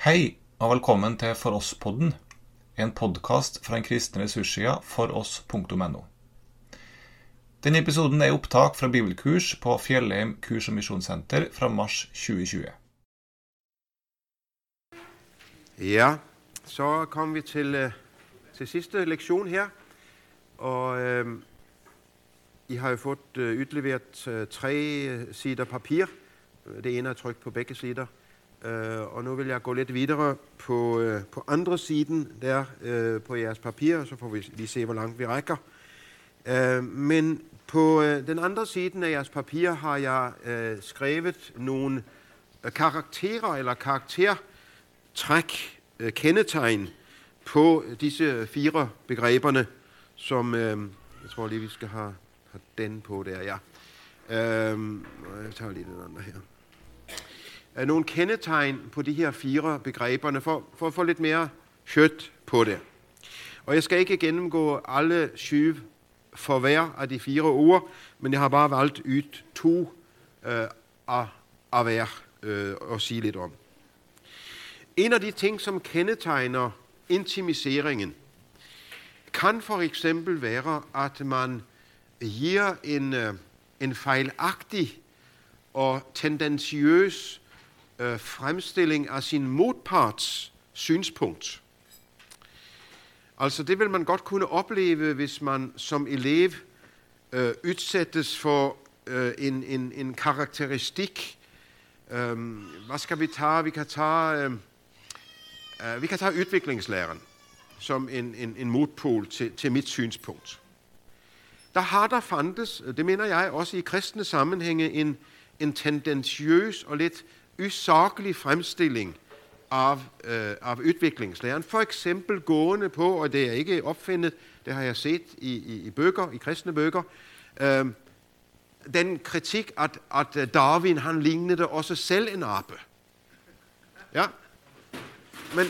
Hei og velkommen til For oss-podden, en podkast fra den kristne ressurssida foross.no. Denne episoden er opptak fra bibelkurs på Fjellheim kurs- og misjonssenter fra mars 2020. Ja, så kom vi til, øh, til sidste lektion her, og øh, I har jo fået øh, utleveret øh, tre øh, sider papir. Det ene er trykt på begge sider. Øh, og nu vil jeg gå lidt videre på, øh, på andre siden der øh, på jeres papir, og så får vi lige se, hvor langt vi rækker. Øh, men på øh, den andre siden af jeres papir har jeg øh, skrevet nogle øh, karakterer eller karaktertræk, øh, kendetegn på disse fire begreberne, som øh, jeg tror lige, vi skal have, have den på der, ja. Øh, jeg tager lige den andre her. Øh, nogle kendetegn på de her fire begreberne, for, for at få lidt mere kjøtt på det. Og jeg skal ikke gennemgå alle syv for hver af de fire ord, men jeg har bare valgt ut to øh, af, af hver øh, at sige lidt om. En af de ting, som kendetegner intimiseringen, kan for eksempel være, at man giver en, øh, en fejlagtig og tendensiøs øh, fremstilling af sin modparts synspunkt. Altså det vil man godt kunne opleve, hvis man som elev øh, udsættes for øh, en, en, en karakteristik. Øh, hvad skal vi tage? Vi kan tage, øh, øh, vi kan tage udviklingslæren som en, en, en modpol til, til mit synspunkt. Der har der fandtes, det mener jeg også i kristne sammenhænge, en, en tendensiøs og lidt usaglig fremstilling af, øh, af udviklingslæren. For eksempel gående på, og det er ikke opfindet, det har jeg set i, i, i bøger, i kristne bøger, øh, den kritik, at, at Darwin han lignede også selv en abe. Ja. Men,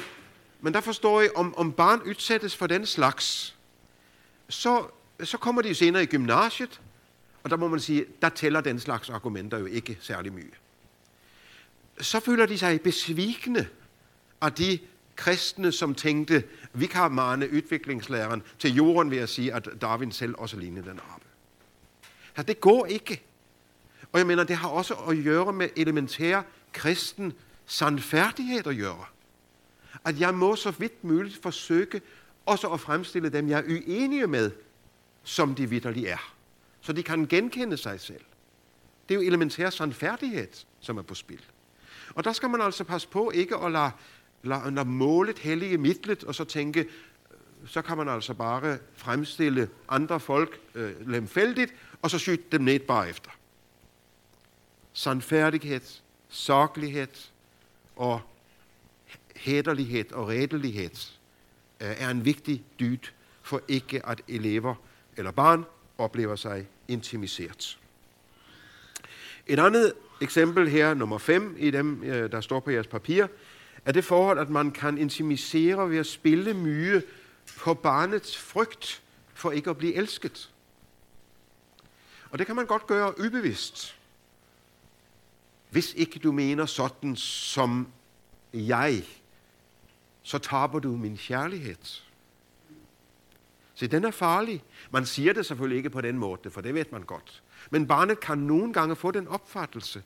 men der forstår jeg, om, om barn udsættes for den slags, så, så kommer de senere i gymnasiet, og der må man sige, der tæller den slags argumenter jo ikke særlig mye. Så føler de sig besvikne af de kristne, som tænkte, vi kan mane udviklingslæren til jorden ved at sige, at Darwin selv også lignede den abe. Så det går ikke. Og jeg mener, det har også at gøre med elementær kristen sandfærdighed at gøre. At jeg må så vidt muligt forsøge også at fremstille dem, jeg er uenige med, som de vidderlige er. Så de kan genkende sig selv. Det er jo elementær sandfærdighed, som er på spil. Og der skal man altså passe på ikke at lade, lade, lade målet hellige midlet, og så tænke, så kan man altså bare fremstille andre folk øh, lemfældigt, og så skyde dem ned bare efter. Sandfærdighed, saklighed og hæderlighed og redelighed øh, er en vigtig dyd for ikke at elever eller barn oplever sig intimiseret. Et andet eksempel her, nummer 5 i dem, øh, der står på jeres papir, er det forhold, at man kan intimisere ved at spille mye på barnets frygt for ikke at blive elsket. Og det kan man godt gøre ubevidst. Hvis ikke du mener sådan som jeg, så taber du min kærlighed. Se, den er farlig. Man siger det selvfølgelig ikke på den måde, for det ved man godt. Men barnet kan nogle gange få den opfattelse,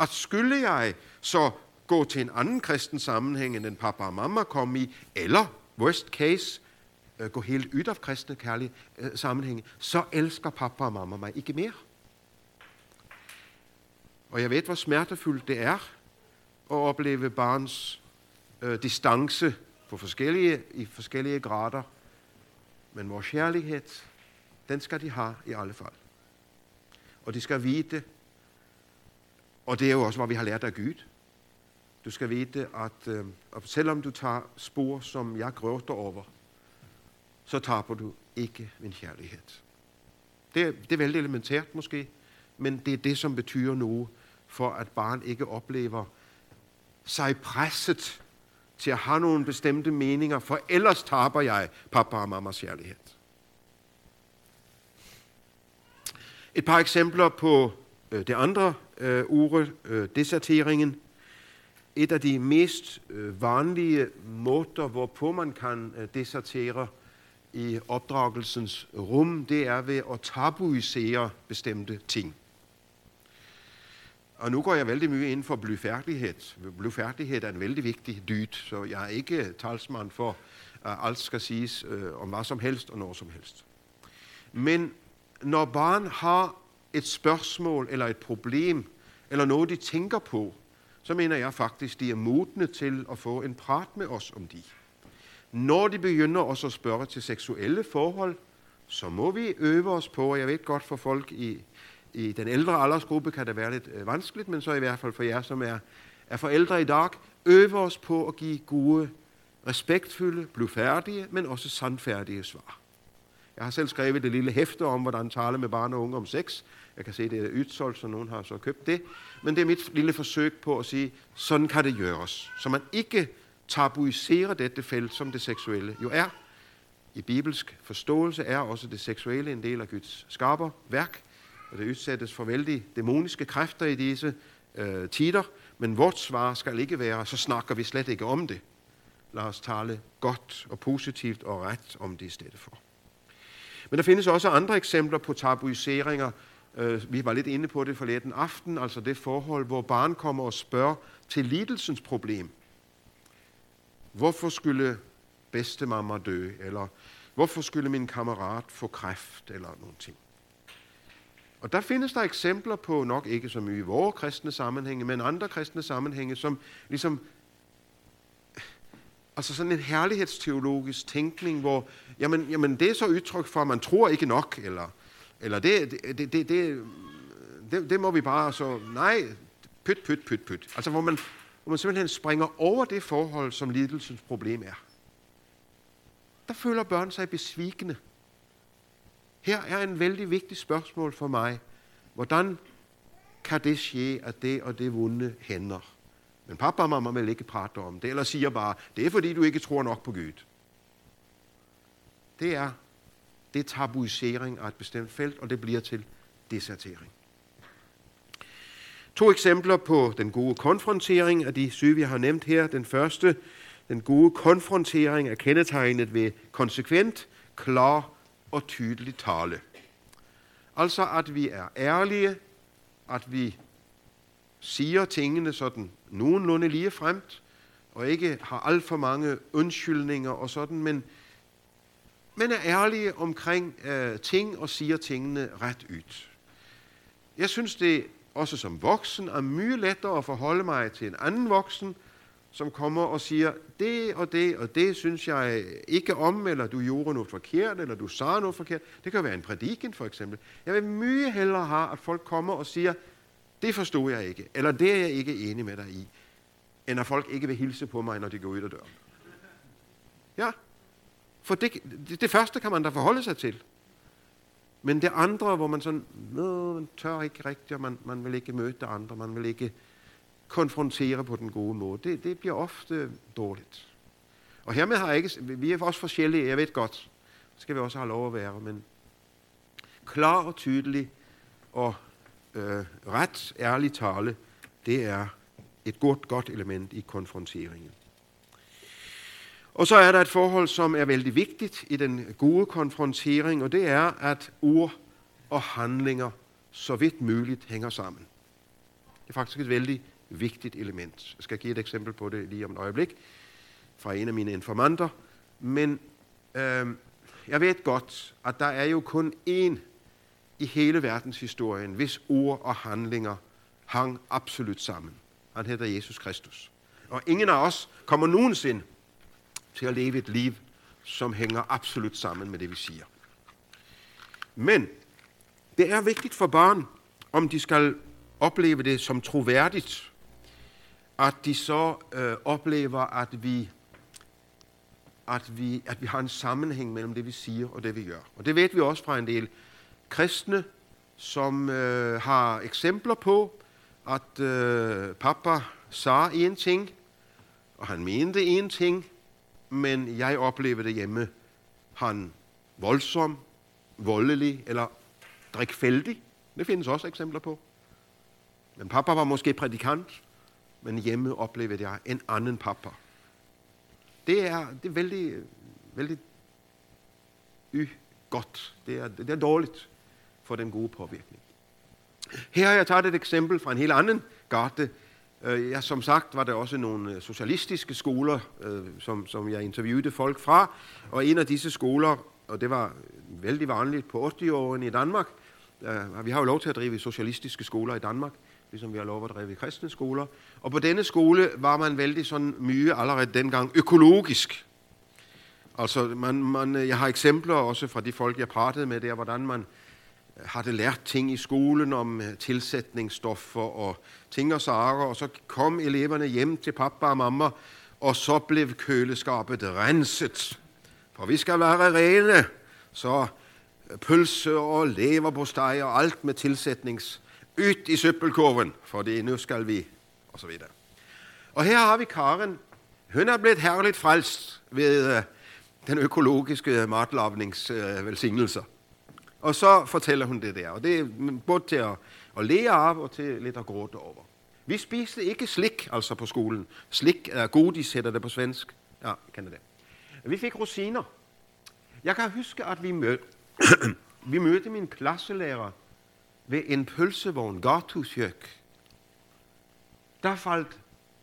at skulle jeg så gå til en anden kristen sammenhæng, end den pappa og mamma kom i, eller worst case, øh, gå helt ud af kristne kærlige øh, sammenhænge, så elsker pappa og mamma mig ikke mere. Og jeg ved, hvor smertefuldt det er at opleve barns øh, distance på forskellige, i forskellige grader. Men vores kærlighed, den skal de have i alle fald. Og de skal vide, og det er jo også, hvad vi har lært af Gud. Du skal vide, at, øh, at selvom du tager spor, som jeg gråter over, så taber du ikke min kærlighed. Det, er, det er vældig elementært måske, men det er det, som betyder noget for, at barn ikke oplever sig presset til at have nogle bestemte meninger, for ellers taber jeg pappa og mammas kærlighed. Et par eksempler på øh, det andre øh, ure, øh, deserteringen. et af de mest øh, vanlige måder, hvorpå man kan øh, desertere i opdragelsens rum, det er ved at tabuisere bestemte ting. Og nu går jeg vældig mye ind for blyfærdighed. Blyfærdighed er en vældig vigtig dyd, så jeg er ikke talsmand for, at alt skal siges øh, om hvad som helst og når som helst. Men når barn har et spørgsmål eller et problem, eller noget, de tænker på, så mener jeg faktisk, de er modne til at få en prat med os om de. Når de begynder også at spørge til seksuelle forhold, så må vi øve os på, og jeg ved godt for folk i, i den ældre aldersgruppe kan det være lidt øh, vanskeligt, men så i hvert fald for jer, som er, er forældre i dag, øve os på at give gode, respektfulde, blufærdige, men også sandfærdige svar. Jeg har selv skrevet det lille hæfte om, hvordan tale med barn og unge om sex. Jeg kan se, det er ytsolgt, så nogen har så købt det. Men det er mit lille forsøg på at sige, sådan kan det gøres. Så man ikke tabuiserer dette felt, som det seksuelle jo er. I bibelsk forståelse er også det seksuelle en del af Guds skaber værk, og det udsættes for vældig dæmoniske kræfter i disse øh, tider, men vort svar skal ikke være, så snakker vi slet ikke om det. Lad os tale godt og positivt og ret om det i stedet for. Men der findes også andre eksempler på tabuiseringer. Øh, vi var lidt inde på det forleden aften, altså det forhold, hvor barn kommer og spørger til lidelsens problem. Hvorfor skulle bedstemamma dø? Eller hvorfor skulle min kammerat få kræft? Eller nogle ting. Og der findes der eksempler på, nok ikke så mye i vores kristne sammenhænge, men andre kristne sammenhænge, som ligesom altså sådan en herlighedsteologisk tænkning, hvor jamen, jamen det er så udtryk for, at man tror ikke nok, eller, eller det, det, det, det, det, det må vi bare så, nej, pyt, pyt, pyt, pyt. Altså hvor man, hvor man simpelthen springer over det forhold, som lidelsens problem er. Der føler børn sig besvikende. Her er en vældig vigtig spørgsmål for mig. Hvordan kan det ske, at det og det vunde hænder? Men pappa og mamma vil ikke prate om det, eller siger bare, det er fordi du ikke tror nok på Gud. Det er, det er tabuisering af et bestemt felt, og det bliver til desertering. To eksempler på den gode konfrontering af de syge, vi har nævnt her. Den første, den gode konfrontering er kendetegnet ved konsekvent, klar og tydelig tale. Altså at vi er ærlige, at vi siger tingene sådan nogenlunde lige fremt, og ikke har alt for mange undskyldninger og sådan, men, men er ærlige omkring øh, ting og siger tingene ret ud. Jeg synes, det også som voksen er mye lettere at forholde mig til en anden voksen, som kommer og siger, det og det og det synes jeg ikke om, eller du gjorde noget forkert, eller du sagde noget forkert. Det kan være en prædiken for eksempel. Jeg vil mye hellere have, at folk kommer og siger, det forstod jeg ikke, eller det er jeg ikke enig med dig i, end at folk ikke vil hilse på mig, når de går ud af døren. Ja, for det, det, det første kan man da forholde sig til. Men det andre, hvor man sådan, man tør ikke rigtigt, og man, man vil ikke møde det andre, man vil ikke konfrontere på den gode måde, det, det bliver ofte dårligt. Og hermed har jeg ikke, vi er også forskellige, jeg ved godt, det skal vi også have lov at være, men klar og tydelig og øh, ret ærlig tale, det er et godt, godt element i konfronteringen. Og så er der et forhold, som er vældig vigtigt i den gode konfrontering, og det er, at ord og handlinger så vidt muligt hænger sammen. Det er faktisk et vældig vigtigt element. Jeg skal give et eksempel på det lige om et øjeblik fra en af mine informanter. Men øh, jeg ved godt, at der er jo kun én i hele verdenshistorien, hvis ord og handlinger hang absolut sammen. Han hedder Jesus Kristus. Og ingen af os kommer nogensinde til at leve et liv, som hænger absolut sammen med det, vi siger. Men det er vigtigt for børn, om de skal opleve det som troværdigt, at de så øh, oplever, at vi, at, vi, at vi har en sammenhæng mellem det, vi siger og det, vi gør. Og det ved vi også fra en del kristne, som øh, har eksempler på, at øh, pappa sagde en ting, og han mente en ting, men jeg oplevede det hjemme. Han voldsom, voldelig eller drikfældig. Det findes også eksempler på. Men pappa var måske prædikant, men hjemme oplevede jeg en anden pappa. Det er, det er veldig, veldig y godt. Det er, det er dårligt for den gode påvirkning. Her har jeg taget et eksempel fra en helt anden gate. Øh, ja, som sagt var der også nogle øh, socialistiske skoler, øh, som, som jeg interviewede folk fra. Og en af disse skoler, og det var vældig vanligt på 80-årene i Danmark, vi har jo lov til at drive socialistiske skoler i Danmark, ligesom vi har lov at drive kristne skoler. Og på denne skole var man vældig sådan mye allerede dengang økologisk. Altså, man, man, jeg har eksempler også fra de folk, jeg pratede med der, hvordan man øh, havde lært ting i skolen om øh, tilsætningsstoffer og ting og sager, og så kom eleverne hjem til pappa og mamma, og så blev køleskabet renset. For vi skal være rene, så øh, pølse og leverpostej og alt med tilsætnings Ut i søppelkurven, fordi det nu skal vi, og så videre. Og her har vi Karen. Hun er blevet herligt frelst ved uh, den økologiske matlavnings uh. Og så fortæller hun det der. Og det er både til at, at lære af og til lidt at gråte over. Vi spiste ikke slik, altså på skolen. Slik er godis, hedder det på svensk. Ja, kender det. Vi fik rosiner. Jeg kan huske, at vi mødte, vi mødte min klasselærer ved en pølsevogn, Gartushjøk. Der faldt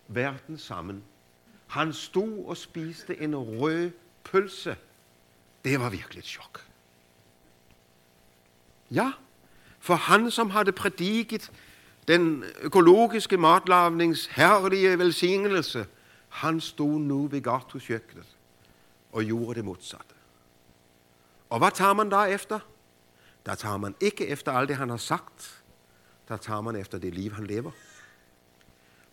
verden sammen. Han stod og spiste en rød pølse. Det var virkelig et chok. Ja, for han, som havde prædiket den økologiske matlavnings herlige velsignelse, han stod nu ved gartuskøkkenet og gjorde det modsatte. Og hvad tager man der efter? Der tager man ikke efter alt det, han har sagt. Der tager man efter det liv, han lever.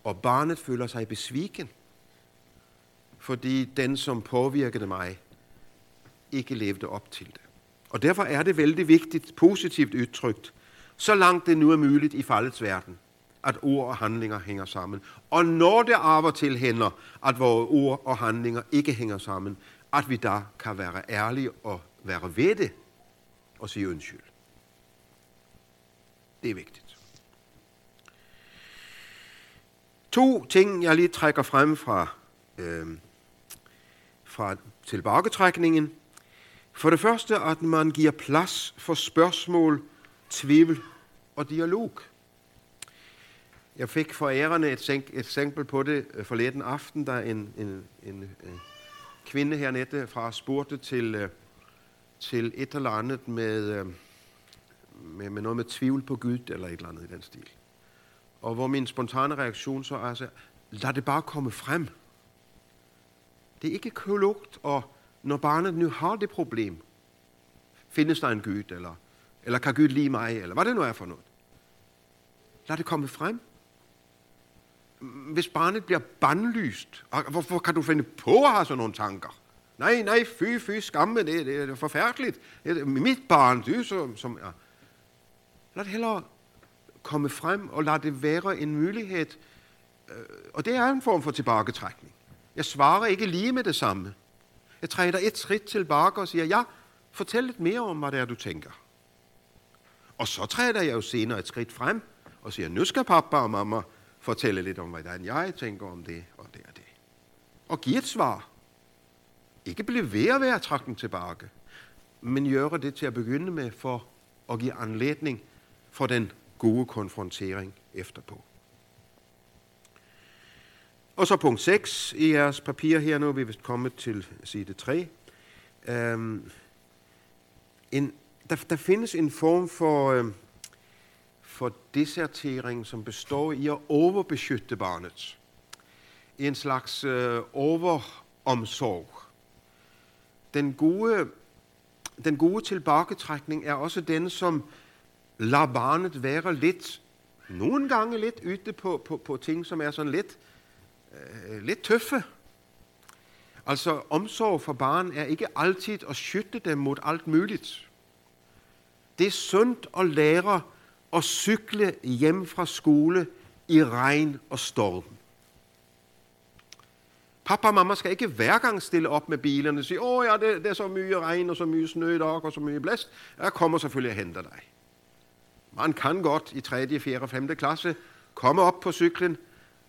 Og barnet føler sig besviken, fordi den, som påvirkede mig, ikke levede op til det. Og derfor er det vældig vigtigt, positivt udtrykt, så langt det nu er muligt i faldets verden, at ord og handlinger hænger sammen. Og når det arver til hænder, at vores ord og handlinger ikke hænger sammen, at vi da kan være ærlige og være ved det og sige undskyld. Det er vigtigt. To ting, jeg lige trækker frem fra, øh, fra tilbagetrækningen – for det første, at man giver plads for spørgsmål, tvivl og dialog. Jeg fik for ærerne et, eksempel på det øh, forleden aften, da en, en, en, en kvinde hernette fra spurgte til, øh, til et eller andet med, øh, med, med noget med tvivl på Gud, eller et eller andet i den stil. Og hvor min spontane reaktion så er, altså, lad det bare komme frem. Det er ikke klogt at når barnet nu har det problem, findes der en Gud, eller, eller kan Gud lide mig, eller hvad det nu er for noget. Lad det komme frem. Hvis barnet bliver bandlyst, hvorfor kan du finde på at have sådan nogle tanker? Nej, nej, fy, fy, skamme, det, det er forfærdeligt. Det er mit barn, du som, som ja. Lad det hellere komme frem, og lad det være en mulighed. Øh, og det er en form for tilbagetrækning. Jeg svarer ikke lige med det samme. Jeg træder et skridt tilbage og siger, ja, fortæl lidt mere om, hvad det er, du tænker. Og så træder jeg jo senere et skridt frem og siger, nu skal pappa og mamma fortælle lidt om, hvordan jeg tænker om det og det og det. Og give et svar. Ikke blive ved at være trækken tilbage, men gøre det til at begynde med for at give anledning for den gode konfrontering efterpå. Og så punkt 6 i jeres papir her nu, vi vist kommet til side 3. Øhm, en, der, der findes en form for, øhm, for desertering, som består i at overbeskytte barnet. En slags øh, overomsorg. Den gode, den gode tilbagetrækning er også den, som La barnet være lidt, nogle gange lidt ute på, på, på ting, som er sådan lidt øh, lidt tøffe. Altså, omsorg for barn er ikke altid at skytte dem mod alt muligt. Det er sundt at lære at cykle hjem fra skole i regn og storm. Pappa og mamma skal ikke hver gang stille op med bilerne og sige, åh ja, det, det er så mye regn og så mye snø i dag og så mye blæst. Jeg kommer selvfølgelig og henter dig. Man kan godt i 3., 4., 5. klasse komme op på cyklen,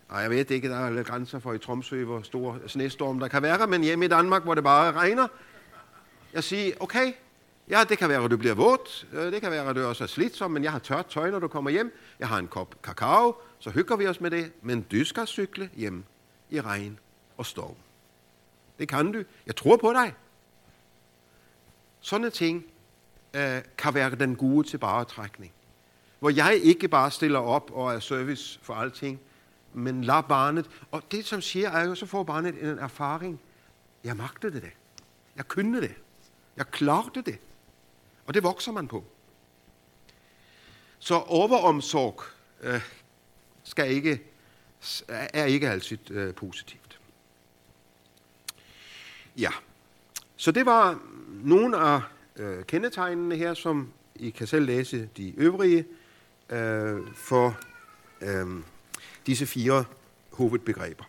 Og jeg ved ikke, der er grænser for i Tromsø, hvor stor snestorm der kan være, men hjemme i Danmark, hvor det bare regner, jeg siger, okay, ja, det kan være, at du bliver våd, øh, det kan være, at du også er slidsom, men jeg har tørt tøj, når du kommer hjem, jeg har en kop kakao, så hygger vi os med det, men du skal cykle hjem i regn og storm. Det kan du. Jeg tror på dig. Sådan ting øh, kan være den gode tilbagetrækning. Hvor jeg ikke bare stiller op og er service for alting, men lad barnet, og det som siger er jo, så får barnet en erfaring. Jeg magtede det. Jeg kunne det. Jeg klarede det. Og det vokser man på. Så overomsorg øh, skal ikke, er ikke altid øh, positivt. Ja, så det var nogle af øh, kendetegnene her, som I kan selv læse de øvrige øh, for øh, disse fire hovedbegreber.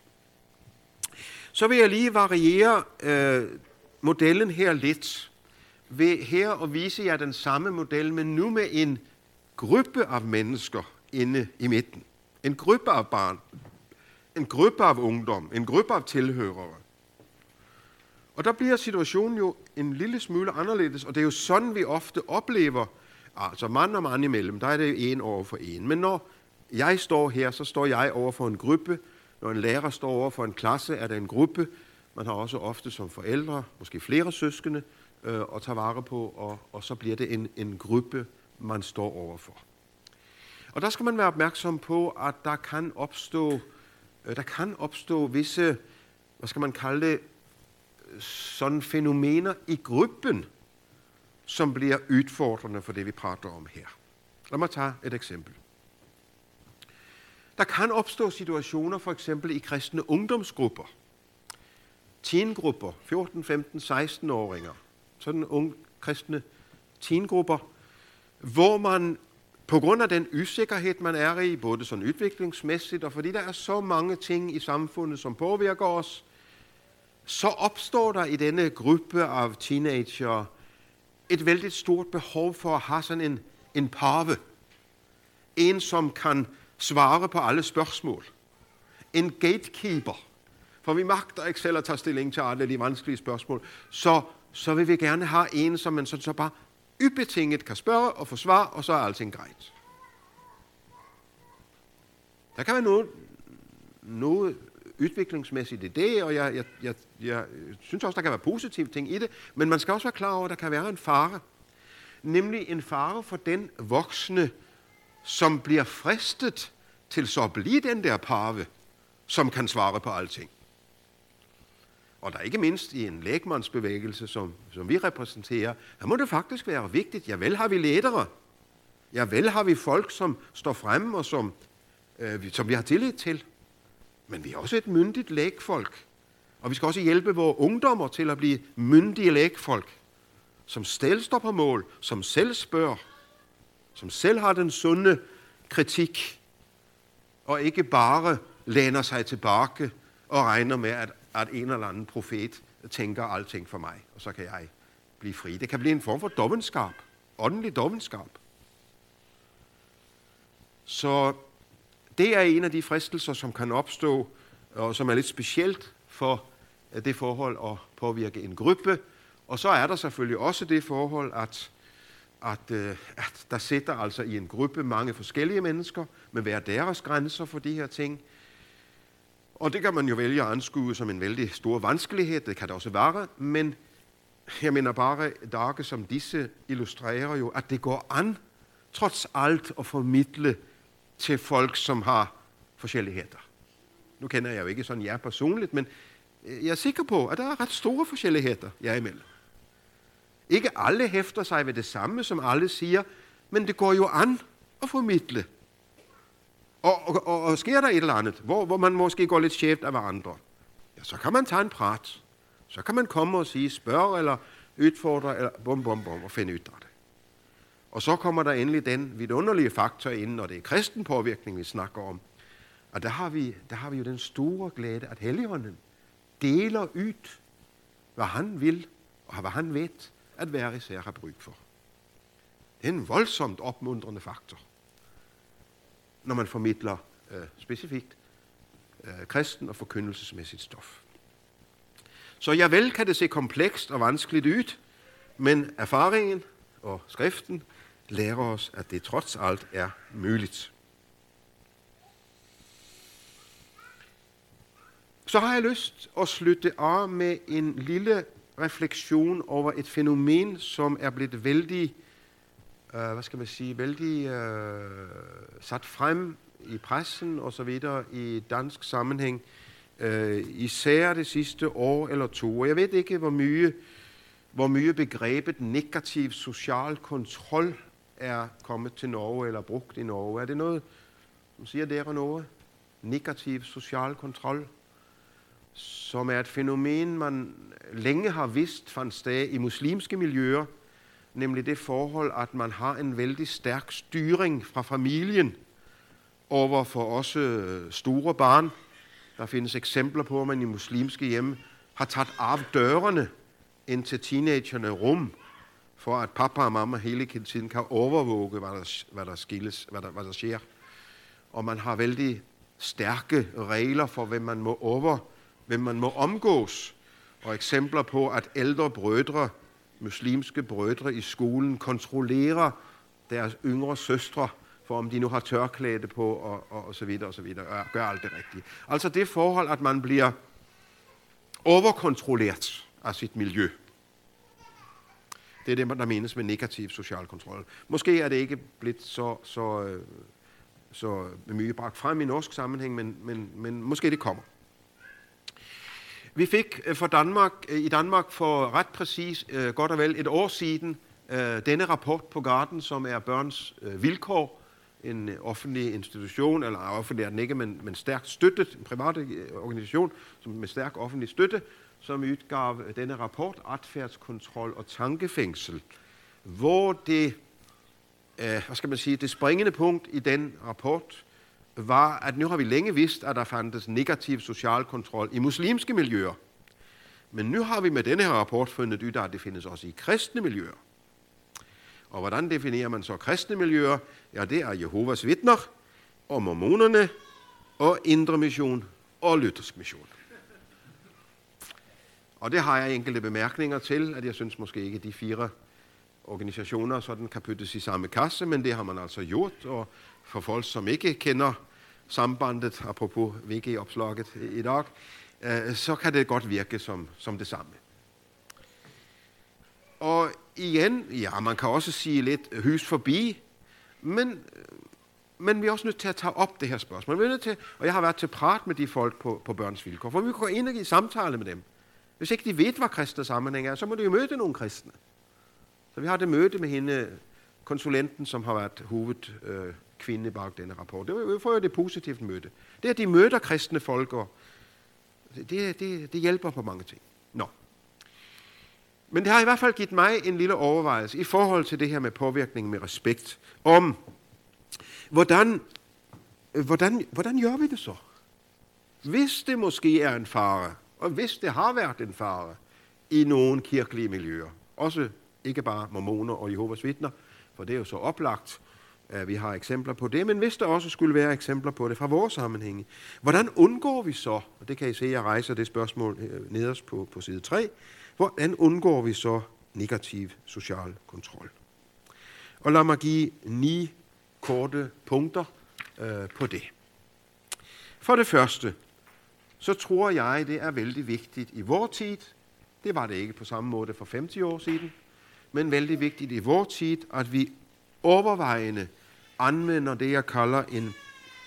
Så vil jeg lige variere øh, modellen her lidt ved her at vise jer den samme model, men nu med en gruppe af mennesker inde i midten. En gruppe af barn, en gruppe af ungdom, en gruppe af tilhørere. Og der bliver situationen jo en lille smule anderledes, og det er jo sådan, vi ofte oplever, altså mand og mand imellem, der er det en over for en. Men når jeg står her, så står jeg over for en gruppe. Når en lærer står over for en klasse, er det en gruppe. Man har også ofte som forældre, måske flere søskende, øh, at tage vare på, og, og så bliver det en, en gruppe, man står overfor. Og der skal man være opmærksom på, at der kan opstå, øh, der kan opstå visse, hvad skal man kalde det, sådan fænomener i gruppen, som bliver udfordrende for det, vi prater om her. Lad mig tage et eksempel. Der kan opstå situationer, for eksempel i kristne ungdomsgrupper, teengrupper, 14, 15, 16-åringer, sådan unge kristne teengrupper, hvor man på grund af den usikkerhed, man er i, både sådan udviklingsmæssigt, og fordi der er så mange ting i samfundet, som påvirker os, så opstår der i denne gruppe af teenager et vældig stort behov for at have sådan en, en parve. En, som kan svare på alle spørgsmål. En gatekeeper. For vi magter ikke selv at tage stilling til alle de vanskelige spørgsmål. Så, så vil vi gerne have en, som man så, så bare ubetinget kan spørge og få svar, og så er alting grejt. Der kan være noget, noget udviklingsmæssigt i det, og jeg, jeg, jeg, jeg synes også, der kan være positive ting i det, men man skal også være klar over, at der kan være en fare. Nemlig en fare for den voksne, som bliver fristet til så at blive den der parve, som kan svare på alting. Og der er ikke mindst i en lægmandsbevægelse, som, som vi repræsenterer, der må det faktisk være vigtigt. Ja, vel har vi ledere. Ja, vel har vi folk, som står frem og som, øh, som vi har tillid til. Men vi er også et myndigt lægfolk. Og vi skal også hjælpe vores ungdommer til at blive myndige lægfolk, som selv står på mål, som selv spørger, som selv har den sunde kritik, og ikke bare læner sig tilbage og regner med, at, at en eller anden profet tænker alting for mig, og så kan jeg blive fri. Det kan blive en form for dovenskab, åndelig dovenskab. Så det er en af de fristelser, som kan opstå, og som er lidt specielt for øh, det forhold at påvirke en gruppe. Og så er der selvfølgelig også det forhold, at, at, øh, at der sidder altså i en gruppe mange forskellige mennesker med hver deres grænser for de her ting. Og det kan man jo vælge at anskue som en vældig stor vanskelighed, det kan det også være, men jeg mener bare, dage som disse illustrerer jo, at det går an, trods alt, at formidle til folk, som har forskelligheder. Nu kender jeg jo ikke sådan jer personligt, men øh, jeg er sikker på, at der er ret store forskelligheder jer imellem. Ikke alle hæfter sig ved det samme, som alle siger, men det går jo an at formidle. Og, og, og, og sker der et eller andet, hvor, hvor man måske går lidt skævt af hverandre, ja, så kan man tage en prat. Så kan man komme og sige, spørg eller udfordre, eller bum, bum, bum, og finde ud af det. Og så kommer der endelig den vidunderlige faktor ind, når det er kristen påvirkning, vi snakker om. Og der har vi, der har vi jo den store glæde, at Helligånden deler ud, hvad han vil, og hvad han ved, at hver især har brug for. Det er en voldsomt opmuntrende faktor, når man formidler øh, specifikt øh, kristen og forkyndelsesmæssigt stof. Så ja vel kan det se komplekst og vanskeligt ud, men erfaringen og skriften lærer os, at det trods alt er muligt. Så har jeg lyst at slutte af med en lille refleksion over et fænomen, som er blevet vældig, øh, hvad skal man sige, vældig øh, sat frem i pressen og så videre i dansk sammenhæng, øh, især det sidste år eller to. Og jeg ved ikke, hvor mye, hvor mye begrebet negativ social kontrol er kommet til Norge eller brugt i Norge. Er det noget, som siger dere noget? Negativ social kontrol, som er et fænomen, man længe har vidst fandt sted i muslimske miljøer, nemlig det forhold, at man har en vældig stærk styring fra familien over for også øh, store barn. Der findes eksempler på, at man i muslimske hjem har taget af dørene ind til teenagerne rum, for at papa og mamma hele tiden kan overvåge, hvad der, hvad der, skilles, hvad der, hvad der sker. Og man har vældig stærke regler for, hvem man må over, hvem man må omgås. Og eksempler på, at ældre brødre, muslimske brødre i skolen, kontrollerer deres yngre søstre, for om de nu har tørklæde på, og, og, og så videre, og så videre, og gør alt det rigtige. Altså det forhold, at man bliver overkontrolleret af sit miljø. Det er det, der menes med negativ social kontrol. Måske er det ikke blevet så, så, øh, så mye bragt frem i norsk sammenhæng, men, men, men måske det kommer. Vi fik øh, for Danmark, øh, i Danmark for ret præcis godt og vel et år siden denne rapport på Garden, som er børns vilkår, en offentlig institution, eller offentlig er den ikke, men, men stærkt støttet, en privat organisation som med stærk offentlig støtte, som udgav denne rapport, Adfærdskontrol og Tankefængsel, hvor det, øh, hvad skal man sige, det springende punkt i den rapport var, at nu har vi længe vidst, at der fandtes negativ social kontrol i muslimske miljøer. Men nu har vi med denne her rapport fundet ud af, at det findes også i kristne miljøer. Og hvordan definerer man så kristne miljøer? Ja, det er Jehovas vidner, og mormonerne, og indre mission og luthersk mission. Og det har jeg enkelte bemærkninger til, at jeg synes måske ikke, de fire organisationer sådan kan puttes i samme kasse, men det har man altså gjort, og for folk, som ikke kender sambandet, apropos VG-opslaget i dag, øh, så kan det godt virke som, som det samme. Og igen, ja, man kan også sige lidt hys forbi, men, men vi er også nødt til at tage op det her spørgsmål. Vi er nødt til, og jeg har været til prat med de folk på, på børns vilkår, for vi går ind i samtale med dem. Hvis ikke de ved, hvad kristne sammenhæng er, så må de jo møde nogle kristne. Så vi har det møde med hende, konsulenten, som har været hovedkvinde øh, bag denne rapport. Det var jo det positivt møde. Det er, at de møder kristne folk, og det, det, det hjælper på mange ting. Nå. Men det har i hvert fald givet mig en lille overvejelse i forhold til det her med påvirkning med respekt, om hvordan, hvordan, hvordan gør vi det så? Hvis det måske er en fare, og hvis det har været en fare i nogle kirkelige miljøer, også ikke bare mormoner og Jehovas vidner, for det er jo så oplagt, at vi har eksempler på det, men hvis der også skulle være eksempler på det fra vores sammenhænge, hvordan undgår vi så, og det kan I se, jeg rejser det spørgsmål øh, nederst på, på side 3, hvordan undgår vi så negativ social kontrol? Og lad mig give ni korte punkter øh, på det. For det første, så tror jeg, det er vældig vigtigt i vor tid. Det var det ikke på samme måde for 50 år siden, men vældig vigtigt i vor tid, at vi overvejende anvender det, jeg kalder en,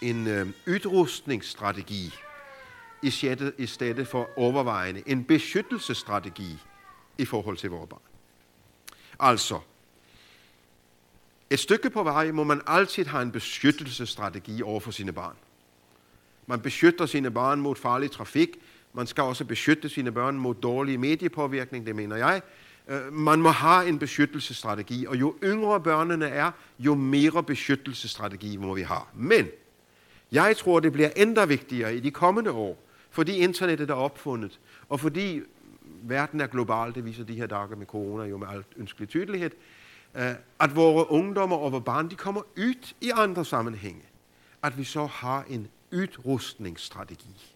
en øh, udrustningsstrategi, i stedet, i stedet for overvejende en beskyttelsesstrategi i forhold til vores barn. Altså, et stykke på vej må man altid have en beskyttelsesstrategi over for sine barn. Man beskytter sine børn mod farlig trafik. Man skal også beskytte sine børn mod dårlig mediepåvirkning, det mener jeg. Øh, man må have en beskyttelsesstrategi, og jo yngre børnene er, jo mere beskyttelsesstrategi må vi have. Men jeg tror, det bliver endda vigtigere i de kommende år, fordi internettet er opfundet, og fordi verden er global, det viser de her dage med corona jo med alt ønskelig tydelighed, øh, at vores ungdommer og vores barn, de kommer ud i andre sammenhænge. At vi så har en udrustningsstrategi.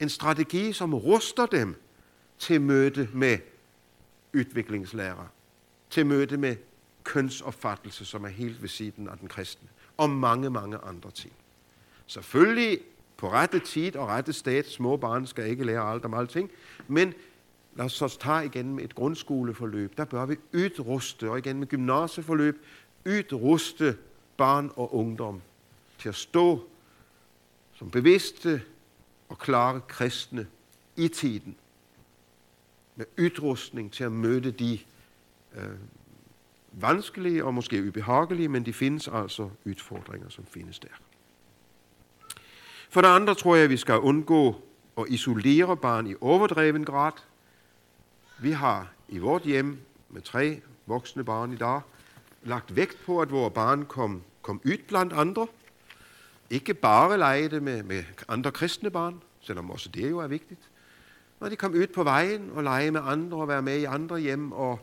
En strategi, som ruster dem til møde med udviklingslærer, til møde med kønsopfattelse, som er helt ved siden af den kristne, og mange, mange andre ting. Selvfølgelig på rette tid og rette sted. Små barn skal ikke lære alt om alting. Men lad os så tage igen med et grundskoleforløb. Der bør vi udruste, og igen med gymnasieforløb, udruste barn og ungdom til at stå som bevidste og klare kristne i tiden. Med ytrustning til at møde de øh, vanskelige og måske ubehagelige, men de findes altså udfordringer, som findes der. For det andre tror jeg, at vi skal undgå at isolere barn i overdreven grad. Vi har i vort hjem med tre voksne barn i dag lagt vægt på, at vores barn kom, kom ud blandt andre. Ikke bare lege med, med andre kristne barn, selvom også det jo er vigtigt. Men de kom ud på vejen og lege med andre og være med i andre hjem. Og,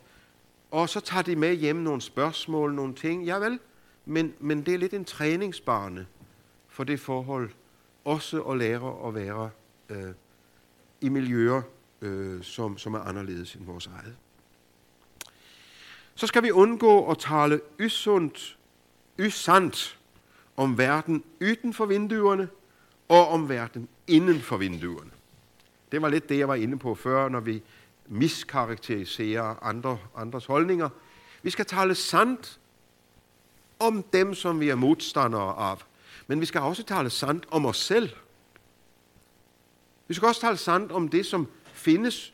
og så tager de med hjem nogle spørgsmål, nogle ting. Ja vel, men, men det er lidt en træningsbane for det forhold, også at lære at være øh, i miljøer, øh, som, som er anderledes end vores eget. Så skal vi undgå at tale usundt, usandt om verden uden for vinduerne og om verden inden for vinduerne. Det var lidt det, jeg var inde på før, når vi miskarakteriserer andre, andres holdninger. Vi skal tale sandt om dem, som vi er modstandere af. Men vi skal også tale sandt om os selv. Vi skal også tale sandt om det, som findes,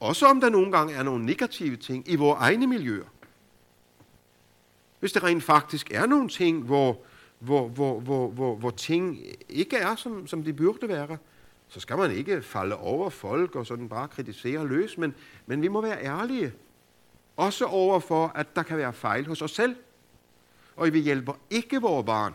også om der nogle gange er nogle negative ting i vores egne miljøer. Hvis det rent faktisk er nogle ting, hvor, hvor, hvor, hvor, hvor, hvor ting ikke er, som, som de burde være, så skal man ikke falde over folk og sådan bare kritisere løs, men, men vi må være ærlige. Også over for, at der kan være fejl hos os selv. Og vi hjælper ikke vores barn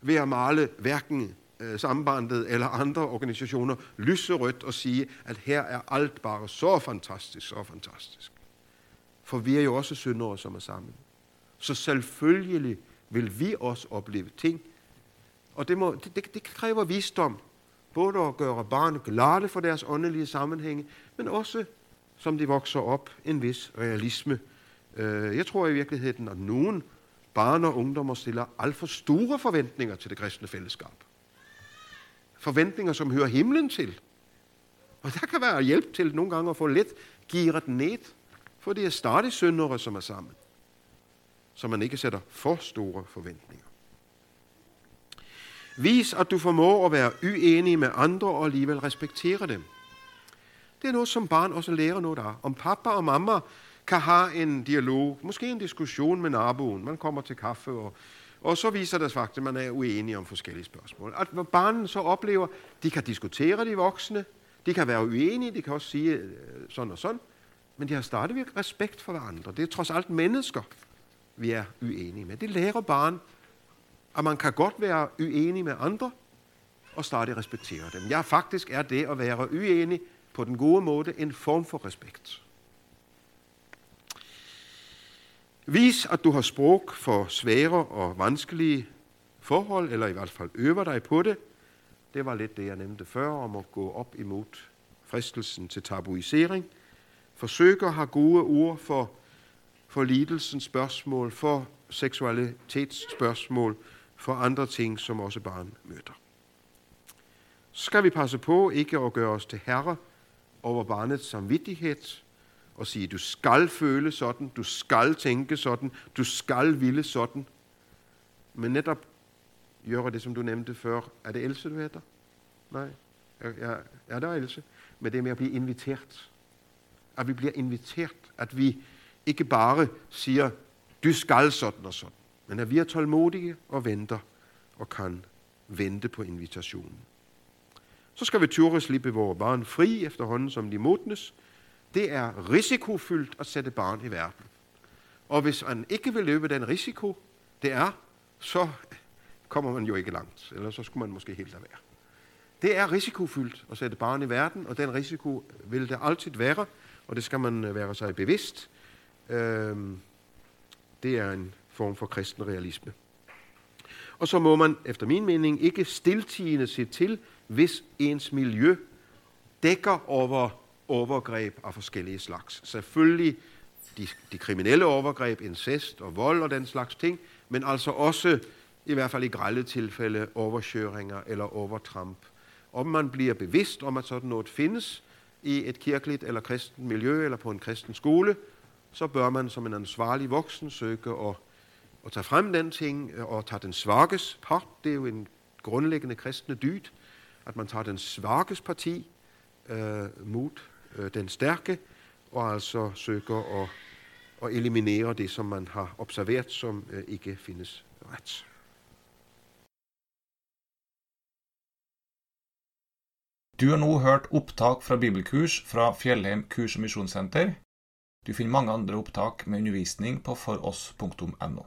ved at male hverken øh, sambandet eller andre organisationer lyserødt og sige, at her er alt bare så fantastisk, så fantastisk. For vi er jo også syndere, som er sammen. Så selvfølgelig vil vi også opleve ting. Og det, må, det, det, det kræver visdom. Både at gøre barn glade for deres åndelige sammenhænge, men også, som de vokser op, en vis realisme. Øh, jeg tror i virkeligheden, at nogen barn og ungdommer stiller alt for store forventninger til det kristne fællesskab. Forventninger, som hører himlen til. Og der kan være hjælp til nogle gange at få lidt giret ned, for det er stadig syndere, som er sammen. Så man ikke sætter for store forventninger. Vis, at du formår at være uenig med andre og alligevel respektere dem. Det er noget, som barn også lærer noget af. Om pappa og mamma kan have en dialog, måske en diskussion med naboen. Man kommer til kaffe, og, og så viser det faktisk, at man er uenig om forskellige spørgsmål. At barnen så oplever, de kan diskutere de voksne, de kan være uenige, de kan også sige øh, sådan og sådan, men de har stadigvæk respekt for hverandre. Det er trods alt mennesker, vi er uenige med. Det lærer barn, at man kan godt være uenig med andre, og stadig respektere dem. Ja, faktisk er det at være uenig på den gode måde en form for respekt. Vis, at du har sprog for svære og vanskelige forhold, eller i hvert fald øver dig på det. Det var lidt det, jeg nævnte før, om at gå op imod fristelsen til tabuisering. Forsøg at have gode ord for, for lidelsens spørgsmål, for seksualitetsspørgsmål, for andre ting, som også barn møder. Så skal vi passe på ikke at gøre os til herre over barnets samvittighed, og sige, du skal føle sådan, du skal tænke sådan, du skal ville sådan. Men netop gøre det, som du nævnte før. Er det Else, du hedder? Nej. Ja, er det Else? Men det med at blive inviteret. At vi bliver inviteret. At vi ikke bare siger, du skal sådan og sådan. Men at vi er tålmodige og venter og kan vente på invitationen. Så skal vi turde slippe vores barn fri efterhånden, som de modnes, det er risikofyldt at sætte barn i verden. Og hvis man ikke vil løbe den risiko, det er, så kommer man jo ikke langt. Eller så skulle man måske helt lade være. Det er risikofyldt at sætte barn i verden, og den risiko vil det altid være, og det skal man være sig bevidst. Øh, det er en form for kristen realisme. Og så må man, efter min mening, ikke stiltigende se til, hvis ens miljø dækker over overgreb af forskellige slags. Selvfølgelig de, de kriminelle overgreb, incest og vold og den slags ting, men altså også, i hvert fald i grælde tilfælde, overkøringer eller overtramp. Om man bliver bevidst om, at sådan noget findes i et kirkeligt eller kristent miljø eller på en kristen skole, så bør man som en ansvarlig voksen søge at, at tage frem den ting øh, og tage den svages part. Det er jo en grundlæggende kristne dyd, at man tager den svages parti øh, mod øh, den stærke, og altså søger at, at eliminere det, som man har observeret, som øh, ikke findes ret. Du har nu hørt opptak fra bibelkurs fra Fjellheim kurs- og misjonssenter. Du finner mange andre opptak med undervisning på foross.no.